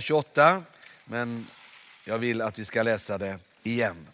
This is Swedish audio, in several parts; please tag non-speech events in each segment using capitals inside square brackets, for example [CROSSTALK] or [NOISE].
28, men jag vill att vi ska läsa det igen.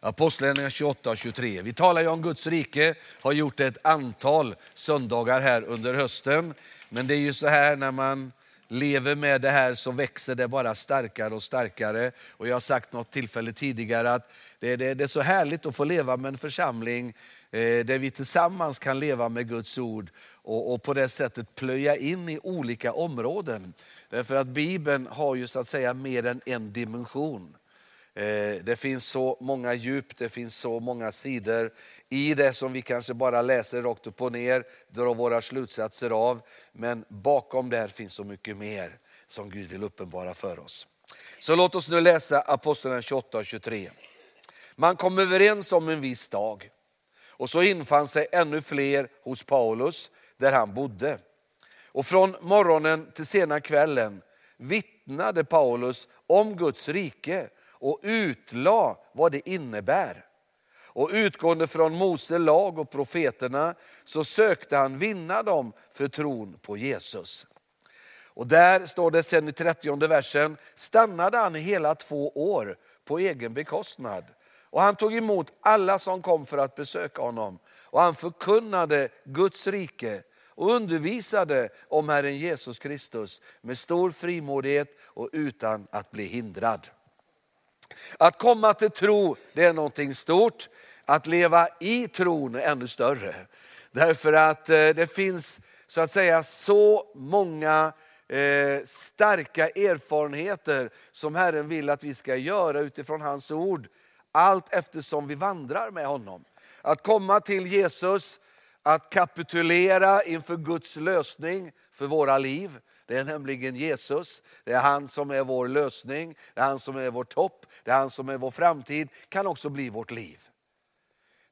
Apostlagärningarna 28 och 23. Vi talar ju om Guds rike, har gjort det ett antal söndagar här under hösten. Men det är ju så här när man lever med det här så växer det bara starkare och starkare. Och jag har sagt något tillfälle tidigare att det, det, det är så härligt att få leva med en församling Eh, där vi tillsammans kan leva med Guds ord och, och, på det sättet plöja in i olika områden. Därför att Bibeln har ju så att säga mer än en dimension. Eh, det finns så många djup, det finns så många sidor i det som vi kanske bara läser rakt upp och ner, drar våra slutsatser av. Men bakom det finns så mycket mer som Gud vill uppenbara för oss. Så låt oss nu läsa Apostlagärningarna 28 och 23. Man kom överens om en viss dag och så infann sig ännu fler hos Paulus där han bodde. Och från morgonen till sena kvällen vittnade Paulus om Guds rike och utlade vad det innebär. Och utgående från Mose lag och profeterna så sökte han vinna dem för tron på Jesus. Och där står det sen i 30 versen, stannade han i hela två år på egen bekostnad. Och han tog emot alla som kom för att besöka honom. Och han förkunnade Guds rike och undervisade om Herren Jesus Kristus med stor frimodighet och utan att bli hindrad. Att komma till tro det är någonting stort, att leva i tron är ännu större. Därför att eh, det finns så att säga så många eh, starka erfarenheter som Herren vill att vi ska göra utifrån hans ord. Allt eftersom vi vandrar med honom. Att komma till Jesus, att kapitulera inför Guds lösning för våra liv. Det är nämligen Jesus, det är han som är vår lösning, det är han som är vårt hopp, det är han som är vår framtid, kan också bli vårt liv.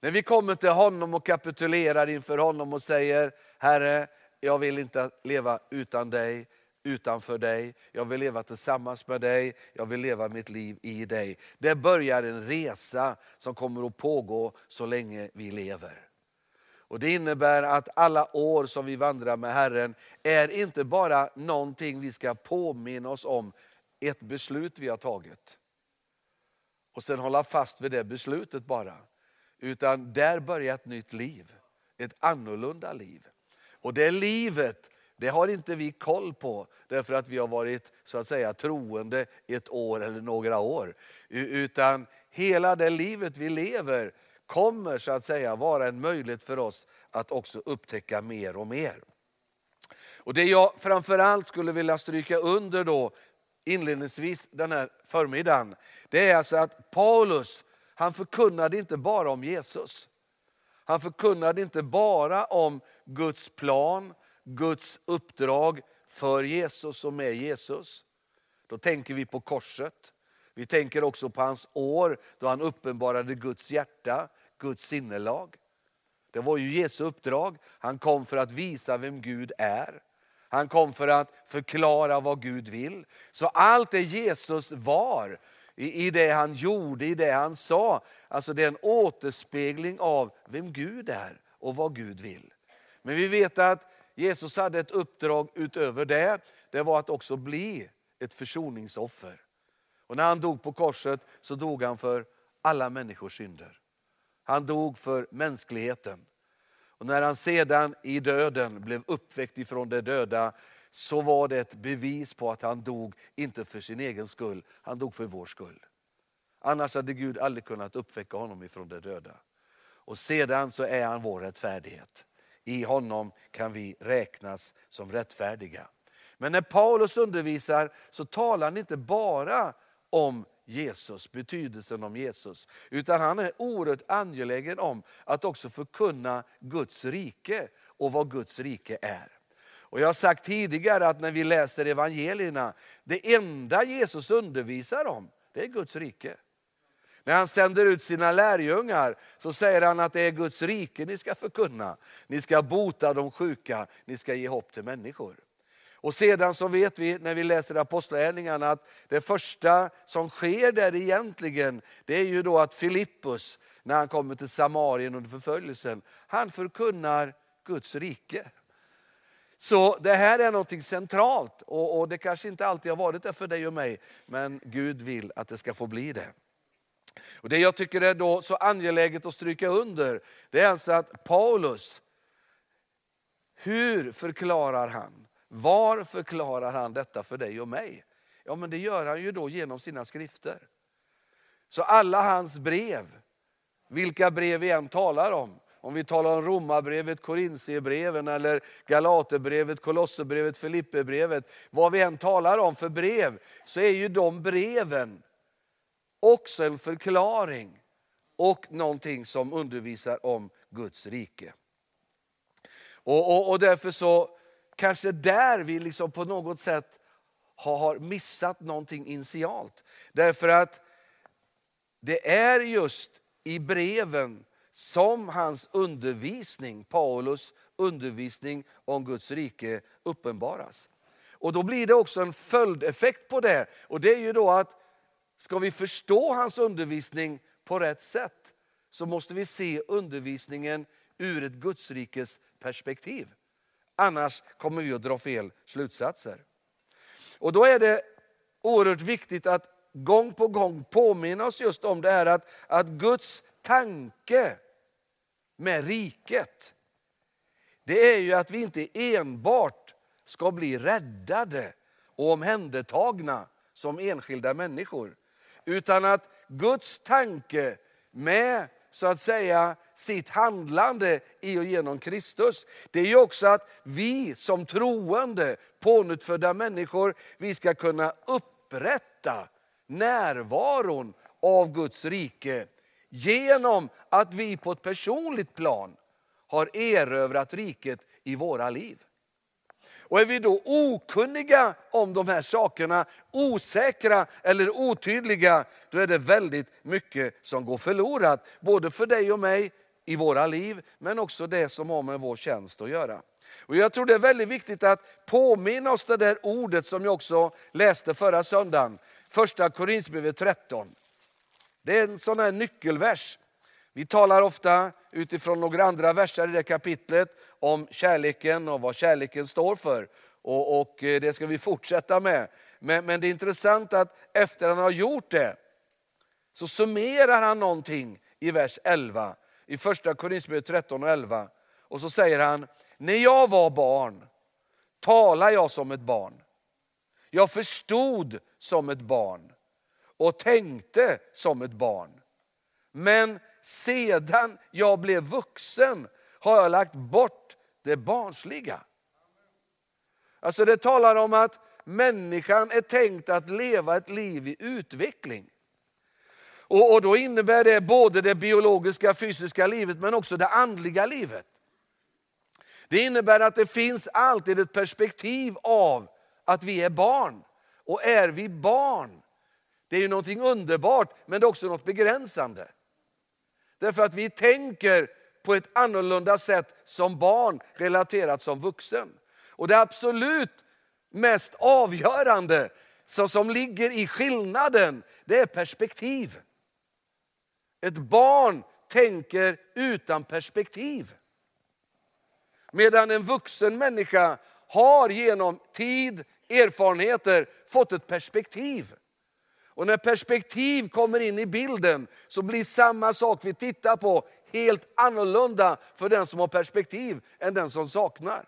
När vi kommer till honom och kapitulerar inför honom och säger, Herre, jag vill inte leva utan dig, utanför dig. Jag vill leva tillsammans med dig, jag vill leva mitt liv i dig. Det börjar en resa som kommer att pågå så länge vi lever. Och Det innebär att alla år som vi vandrar med Herren är inte bara någonting vi ska påminna oss om, ett beslut vi har tagit. Och sen hålla fast vid det beslutet bara. Utan där börjar ett nytt liv, ett annorlunda liv. Och det livet, det har inte vi koll på därför att vi har varit så att säga troende ett år eller några år. Utan hela det livet vi lever kommer så att säga vara en möjlighet för oss att också upptäcka mer och mer. Och Det jag framförallt skulle vilja stryka under då inledningsvis den här förmiddagen, det är alltså att Paulus, han förkunnade inte bara om Jesus. Han förkunnade inte bara om Guds plan, Guds uppdrag för Jesus och med Jesus. Då tänker vi på korset. Vi tänker också på hans år då han uppenbarade Guds hjärta, Guds sinnelag. Det var ju Jesu uppdrag. Han kom för att visa vem Gud är. Han kom för att förklara vad Gud vill. Så allt det Jesus var, i, det han gjorde, i det han sa, alltså det är en återspegling av vem Gud är och vad Gud vill. Men vi vet att Jesus hade ett uppdrag utöver det. Det var att också bli ett försoningsoffer. Och när han dog på korset så dog han för alla människors synder. Han dog för mänskligheten. Och när han sedan i döden blev uppväckt ifrån de döda så var det ett bevis på att han dog, inte för sin egen skull, han dog för vår skull. Annars hade Gud aldrig kunnat uppväcka honom ifrån de döda. Och sedan så är han vår rättfärdighet. I honom kan vi räknas som rättfärdiga. Men när Paulus undervisar så talar han inte bara om Jesus, betydelsen om Jesus. Utan han är oerhört angelägen om att också förkunna Guds rike och vad Guds rike är. Och Jag har sagt tidigare att när vi läser evangelierna, det enda Jesus undervisar om, det är Guds rike. När han sänder ut sina lärjungar så säger han att det är Guds rike ni ska förkunna. Ni ska bota de sjuka, ni ska ge hopp till människor. Och sedan så vet vi när vi läser Apostlagärningarna att det första som sker där egentligen, det är ju då att Filippus, när han kommer till Samarien under förföljelsen, han förkunnar Guds rike. Så det här är något centralt och, och, det kanske inte alltid har varit det för dig och mig, men Gud vill att det ska få bli det. Och Det jag tycker är då så angeläget att stryka under, det är alltså att Paulus, hur förklarar han? Var förklarar han detta för dig och mig? Ja, men det gör han ju då genom sina skrifter. Så alla hans brev, vilka brev vi än talar om, om vi talar om Romarbrevet, Korintierbreven eller Galaterbrevet, Kolosserbrevet, Filipperbrevet, vad vi än talar om för brev, så är ju de breven också en förklaring och någonting som undervisar om Guds rike. Och, och, och därför så kanske där vi liksom på något sätt har missat någonting initialt. Därför att det är just i breven som hans undervisning, Paulus undervisning om Guds rike uppenbaras. Och då blir det också en följdeffekt på det. Och det är ju då att ska vi förstå hans undervisning på rätt sätt så måste vi se undervisningen ur ett Gudsrikes perspektiv. Annars kommer vi att dra fel slutsatser. Och då är det oerhört viktigt att gång på gång påminna oss just om det här att, att Guds tanke med riket, det är ju att vi inte enbart ska bli räddade och omhändertagna som enskilda människor. Utan att Guds tanke med så att säga sitt handlande i och genom Kristus. Det är ju också att vi som troende, pånyttfödda människor, vi ska kunna upprätta närvaron av Guds rike genom att vi på ett personligt plan har erövrat riket i våra liv. Och är vi då okunniga om de här sakerna, osäkra eller otydliga, då är det väldigt mycket som går förlorat. Både för dig och mig i våra liv, men också det som har med vår tjänst att göra. Och Jag tror det är väldigt viktigt att påminna oss det där ordet som jag också läste förra söndagen. Första Korinthierbrevet 13. Det är en sån här nyckelvers. Vi talar ofta utifrån några andra verser i det kapitlet om kärleken och vad kärleken står för. Och, och eh, det ska vi fortsätta med. Men, men det är intressant att efter han har gjort det så summerar han någonting i vers 11. I första Korinthierbrevet 13 och 11. Och så säger han, när jag var barn talade jag som ett barn. Jag förstod som ett barn och tänkte som ett barn. Men sedan jag blev vuxen har jag lagt bort det barnsliga. Alltså det talar om att människan är tänkt att leva ett liv i utveckling. Och, och då innebär det både det biologiska fysiska livet men också det andliga livet. Det innebär att det finns alltid ett perspektiv av att vi är barn. Och är vi barn, det är ju någonting underbart men det är också något begränsande. Därför att vi tänker på ett annorlunda sätt som barn relaterat som vuxen. Och det absolut mest avgörande som, som ligger i skillnaden, det är perspektiv. Ett barn tänker utan perspektiv. Medan en vuxen människa har genom tid, erfarenheter fått ett perspektiv. Och när perspektiv kommer in i bilden så blir samma sak vi tittar på helt annorlunda för den som har perspektiv än den som saknar.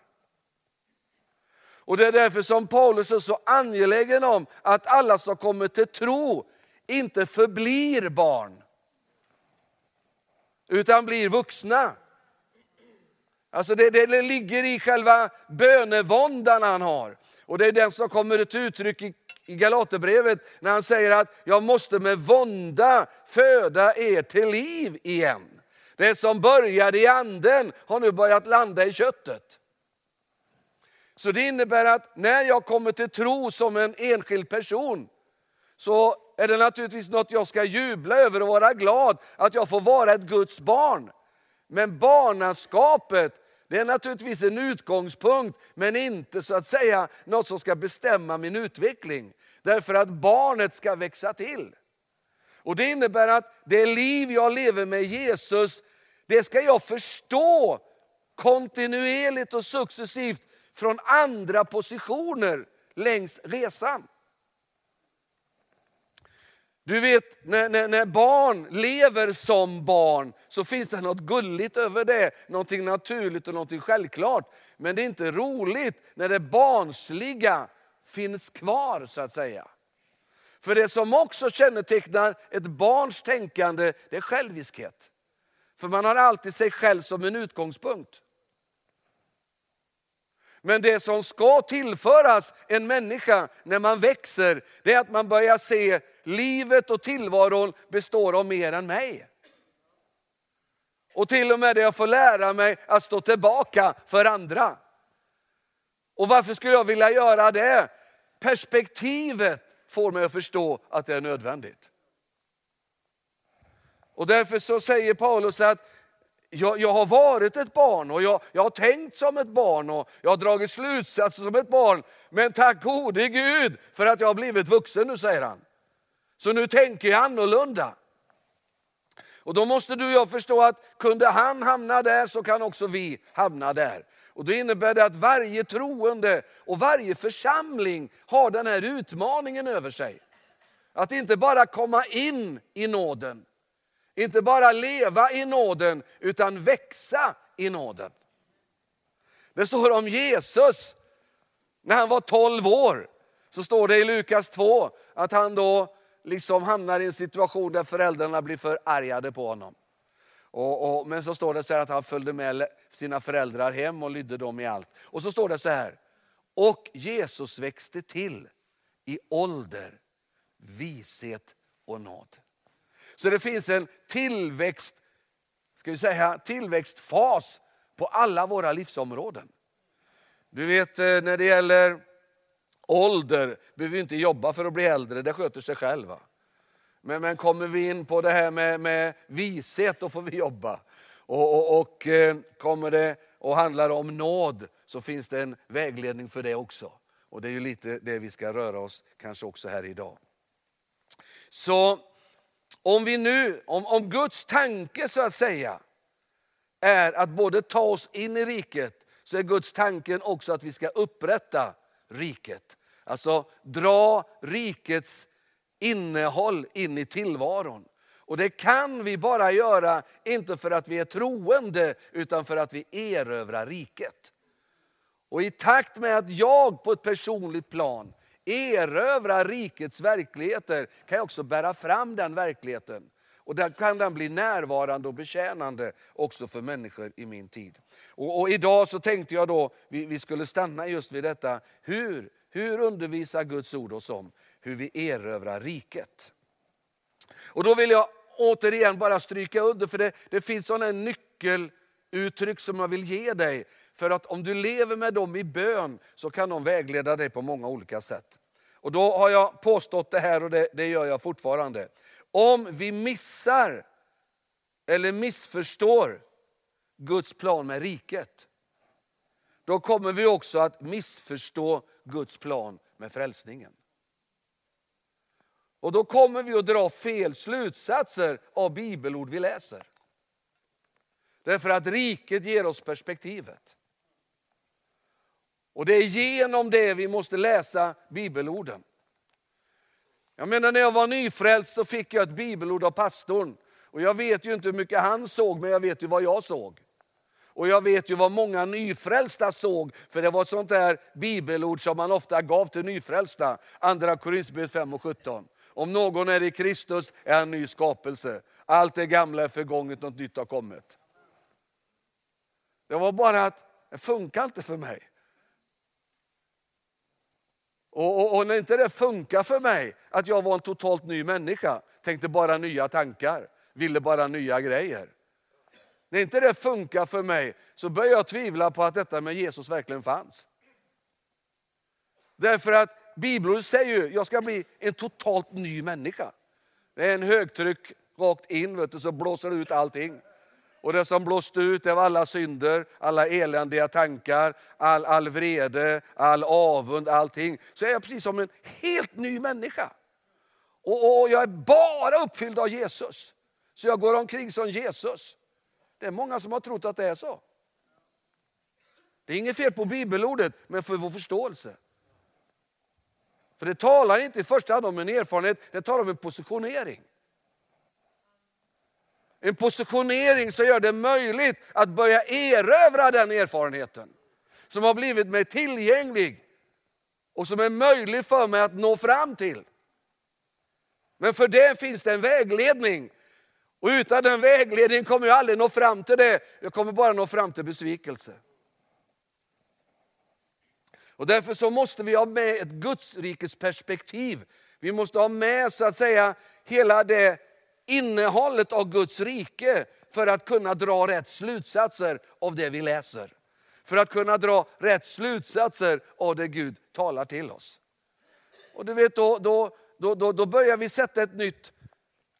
Och Det är därför som Paulus är så angelägen om att alla som kommer till tro inte förblir barn, utan blir vuxna. Alltså det, det ligger i själva bönevåndan han har. Och det är den som kommer till uttryck i, i Galaterbrevet när han säger att jag måste med vånda föda er till liv igen. Det som började i anden har nu börjat landa i köttet. Så det innebär att när jag kommer till tro som en enskild person så är det naturligtvis något jag ska jubla över och vara glad att jag får vara ett Guds barn. Men barnaskapet det är naturligtvis en utgångspunkt men inte så att säga något som ska bestämma min utveckling. Därför att barnet ska växa till. Och Det innebär att det liv jag lever med Jesus, det ska jag förstå kontinuerligt och successivt från andra positioner längs resan. Du vet, när, när, när, barn lever som barn så finns det något gulligt över det, någonting naturligt och någonting självklart. Men det är inte roligt när det barnsliga finns kvar så att säga. För det som också kännetecknar ett barns tänkande, det är själviskhet. För man har alltid sig själv som en utgångspunkt. Men det som ska tillföras en människa när man växer, det är att man börjar se livet och tillvaron består av mer än mig. Och till och med det jag får lära mig att stå tillbaka för andra. Och varför skulle jag vilja göra det? Perspektivet får mig att förstå att det är nödvändigt. Och därför så säger Paulus att jag, jag, har varit ett barn och jag, jag har tänkt som ett barn och jag har dragit slutsatser som ett barn. Men tack gode Gud för att jag har blivit vuxen nu, säger han. Så nu tänker jag annorlunda. Och då måste du och jag förstå att kunde han hamna där så kan också vi hamna där. Och det innebär det att varje troende och varje församling har den här utmaningen över sig. Att inte bara komma in i nåden, inte bara leva i nåden, utan växa i nåden. Det står om Jesus, när han var 12 år, så står det i Lukas 2 att han då liksom hamnar i en situation där föräldrarna blir förargade på honom. Och, och, men så står det så att han följde med sina föräldrar hem och lydde dem i allt. Och så står det så här, och Jesus växte till i ålder, vishet och nåd. Så det finns en tillväxt, ska vi säga, tillväxtfas på alla våra livsområden. Du vet eh, när det gäller ålder behöver vi inte jobba för att bli äldre, det sköter sig själva. Men, men kommer vi in på det här med, med vishet, då får vi jobba. Och, och, och eh, kommer det och handlar om nåd så finns det en vägledning för det också. Och det är ju lite det vi ska röra oss kanske också här idag. Så om vi nu, om, om Guds tanke så att säga är att både ta oss in i riket, så är Guds tanke också att vi ska upprätta riket. Alltså dra rikets innehåll in i tillvaron. Och det kan vi bara göra, inte för att vi är troende, utan för att vi erövrar riket. Och i takt med att jag på ett personligt plan erövra rikets verkligheter, kan jag också bära fram den verkligheten. Och där kan den bli närvarande och betjänande också för människor i min tid. Och, och idag så tänkte jag då vi, vi skulle stanna just vid detta. Hur, hur undervisar Guds ord oss om hur vi erövrar riket? Och då vill jag återigen bara stryka under, för det, det finns sådana nyckeluttryck som jag vill ge dig. För att om du lever med dem i bön så kan de vägleda dig på många olika sätt. Och då har jag påstått det här och det, det gör jag fortfarande. Om vi missar eller missförstår Guds plan med riket, då kommer vi också att missförstå Guds plan med frälsningen. Och då kommer vi att dra fel slutsatser av bibelord vi läser. Därför att riket ger oss perspektivet. Och det är genom det vi måste läsa bibelorden. Jag menar när jag var nyfrälst så fick jag ett bibelord av pastorn. Och jag vet ju inte hur mycket han såg, men jag vet ju vad jag såg. Och jag vet ju vad många nyfrälsta såg, för det var ett sånt där bibelord som man ofta gav till nyfrälsta. Andra Korinthierbrevet 5 och 17. Om någon är i Kristus är han ny skapelse. Allt det gamla är förgånget, något nytt har kommit. Det var bara att det funkar inte för mig. Och, och, och, när inte det funkar för mig, att jag var en totalt ny människa, tänkte bara nya tankar, ville bara nya grejer. När inte det funkar för mig så börjar jag tvivla på att detta med Jesus verkligen fanns. Därför att Bibeln säger ju, jag ska bli en totalt ny människa. Det är en högtryck rakt in, vet du, så blåser det ut allting. Och det som blåste ut det var alla synder, alla eländiga tankar, all, all vrede, all avund, allting. Så är jag precis som en helt ny människa. Och, och jag är bara uppfylld av Jesus. Så jag går omkring som Jesus. Det är många som har trott att det är så. Det är inget fel på bibelordet, men för vår förståelse. För det talar inte i första hand om en erfarenhet, det talar om en positionering. En positionering som gör det möjligt att börja erövra den erfarenheten. Som har blivit mig tillgänglig och som är möjlig för mig att nå fram till. Men för det finns det en vägledning. Och utan den vägledningen kommer jag aldrig nå fram till det. Jag kommer bara nå fram till besvikelse. Och därför så måste vi ha med ett Guds rikes perspektiv. Vi måste ha med så att säga hela det innehållet av Guds rike för att kunna dra rätt slutsatser av det vi läser. För att kunna dra rätt slutsatser av det Gud talar till oss. Och du vet, då, då, då, då, börjar vi sätta ett nytt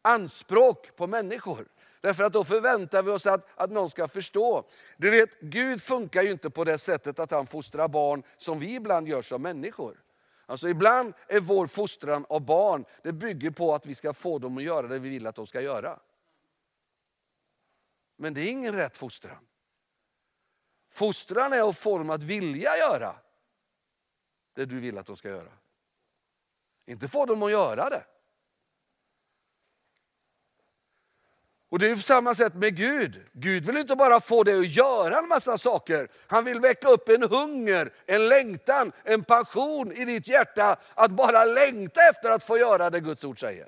anspråk på människor. Därför att då förväntar vi oss att, att någon ska förstå. Du vet, Gud funkar ju inte på det sättet att han fostrar barn som vi ibland gör som människor. Alltså ibland är vår fostran av barn, det bygger på att vi ska få dem att göra det vi vill att de ska göra. Men det är ingen rätt fostran. Fostran är att få dem att vilja göra det du vill att de ska göra. Inte få dem att göra det. Och det är på samma sätt med Gud. Gud vill inte bara få dig att göra en massa saker. Han vill väcka upp en hunger, en längtan, en passion i ditt hjärta. Att bara längta efter att få göra det Guds ord säger.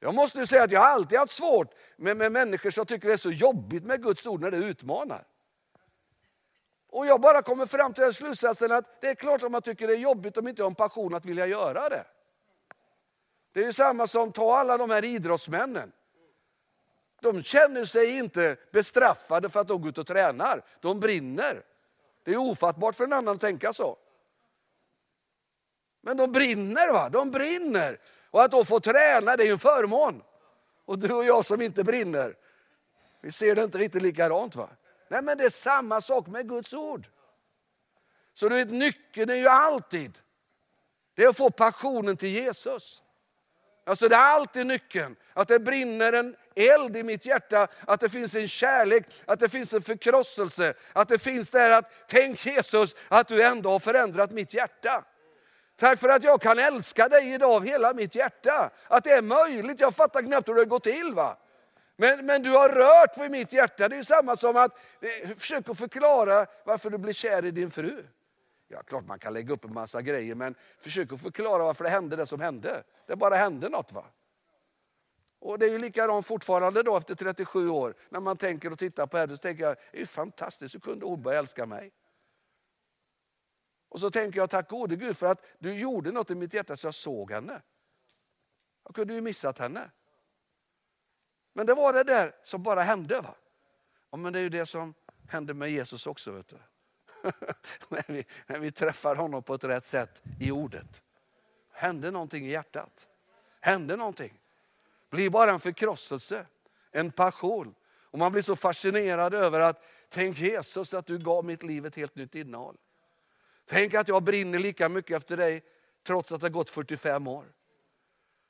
Jag måste säga att jag alltid haft svårt med, med människor som tycker det är så jobbigt med Guds ord när det utmanar. Och jag bara kommer fram till den slutsatsen att det är klart att man tycker det är jobbigt om inte har en passion att vilja göra det. Det är ju samma som ta alla de här idrottsmännen. De känner sig inte bestraffade för att de går ut och tränar. De brinner. Det är ofattbart för en annan att tänka så. Men de brinner, va? de brinner. Och att då få träna det är ju en förmån. Och du och jag som inte brinner, vi ser det inte riktigt likadant. va? Nej men det är samma sak med Guds ord. Så du vet, nyckeln är ju alltid, det är att få passionen till Jesus. Alltså det är alltid nyckeln. Att det brinner en eld i mitt hjärta, att det finns en kärlek, att det finns en förkrosselse. Att det finns där att, tänk Jesus, att du ändå har förändrat mitt hjärta. Tack för att jag kan älska dig idag av hela mitt hjärta. Att det är möjligt, jag fattar knappt hur det går till. va. Men, men du har rört vid mitt hjärta. Det är samma som att eh, försöka förklara varför du blir kär i din fru. Ja, klart man kan lägga upp en massa grejer, men försök att förklara varför det hände det som hände. Det bara hände något. va? Och det är ju likadant fortfarande då efter 37 år. När man tänker och tittar på det så tänker jag, det är fantastiskt, hur kunde hon börja älska mig? Och så tänker jag, tack gode Gud för att du gjorde något i mitt hjärta så jag såg henne. Jag kunde ju missat henne. Men det var det där som bara hände. va? Ja, men det är ju det som hände med Jesus också. Vet du. [LAUGHS] när, vi, när vi träffar honom på ett rätt sätt i ordet. Hände någonting i hjärtat. Hände någonting. Blir bara en förkrosselse, en passion. Och man blir så fascinerad över att, tänk Jesus att du gav mitt liv ett helt nytt innehåll. Tänk att jag brinner lika mycket efter dig trots att det har gått 45 år.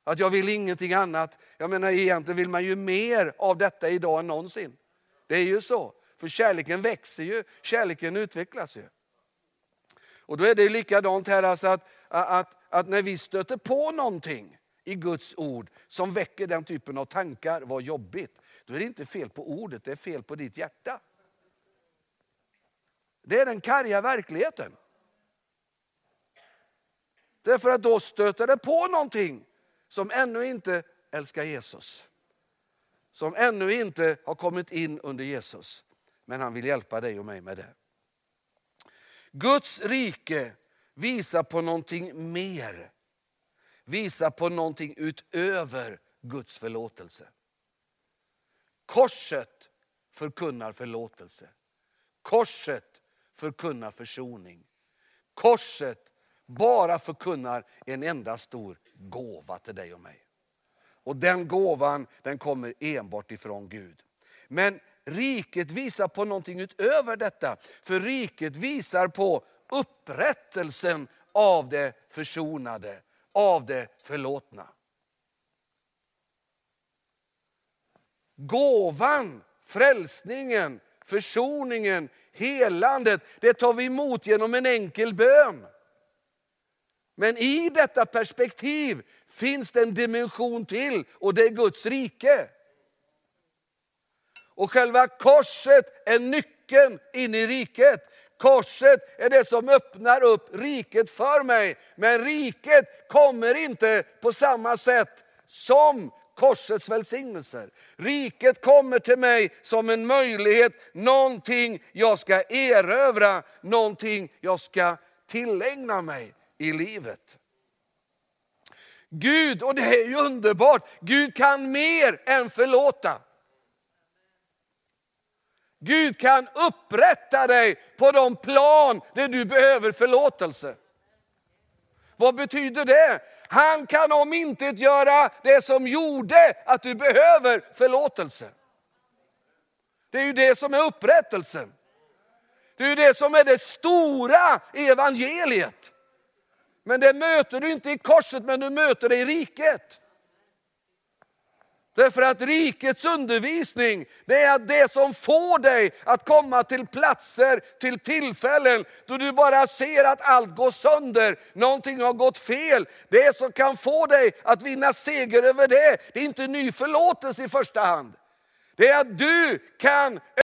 Att jag vill ingenting annat. Jag menar egentligen vill man ju mer av detta idag än någonsin. Det är ju så. För kärleken växer ju, kärleken utvecklas ju. Och då är det likadant här alltså att, att, att när vi stöter på någonting i Guds ord som väcker den typen av tankar, vad jobbigt. Då är det inte fel på ordet, det är fel på ditt hjärta. Det är den karga verkligheten. Därför att då stöter det på någonting som ännu inte älskar Jesus. Som ännu inte har kommit in under Jesus. Men han vill hjälpa dig och mig med det. Guds rike visar på någonting mer. Visar på någonting utöver Guds förlåtelse. Korset förkunnar förlåtelse. Korset förkunnar försoning. Korset bara förkunnar en enda stor gåva till dig och mig. Och den gåvan den kommer enbart ifrån Gud. Men riket visar på någonting utöver detta. För riket visar på upprättelsen av det försonade, av det förlåtna. Gåvan, frälsningen, försoningen, helandet, det tar vi emot genom en enkel bön. Men i detta perspektiv finns det en dimension till och det är Guds rike. Och själva korset är nyckeln in i riket. Korset är det som öppnar upp riket för mig. Men riket kommer inte på samma sätt som korsets välsignelser. Riket kommer till mig som en möjlighet, någonting jag ska erövra, någonting jag ska tillägna mig i livet. Gud, och det är ju underbart, Gud kan mer än förlåta. Gud kan upprätta dig på de plan där du behöver förlåtelse. Vad betyder det? Han kan om inte göra det som gjorde att du behöver förlåtelse. Det är ju det som är upprättelsen. Det är ju det som är det stora i evangeliet. Men det möter du inte i korset, men du möter det i riket. Därför att rikets undervisning, det är det som får dig att komma till platser, till tillfällen då du bara ser att allt går sönder, någonting har gått fel. Det som kan få dig att vinna seger över det, det är inte ny förlåtelse i första hand. Det är att du kan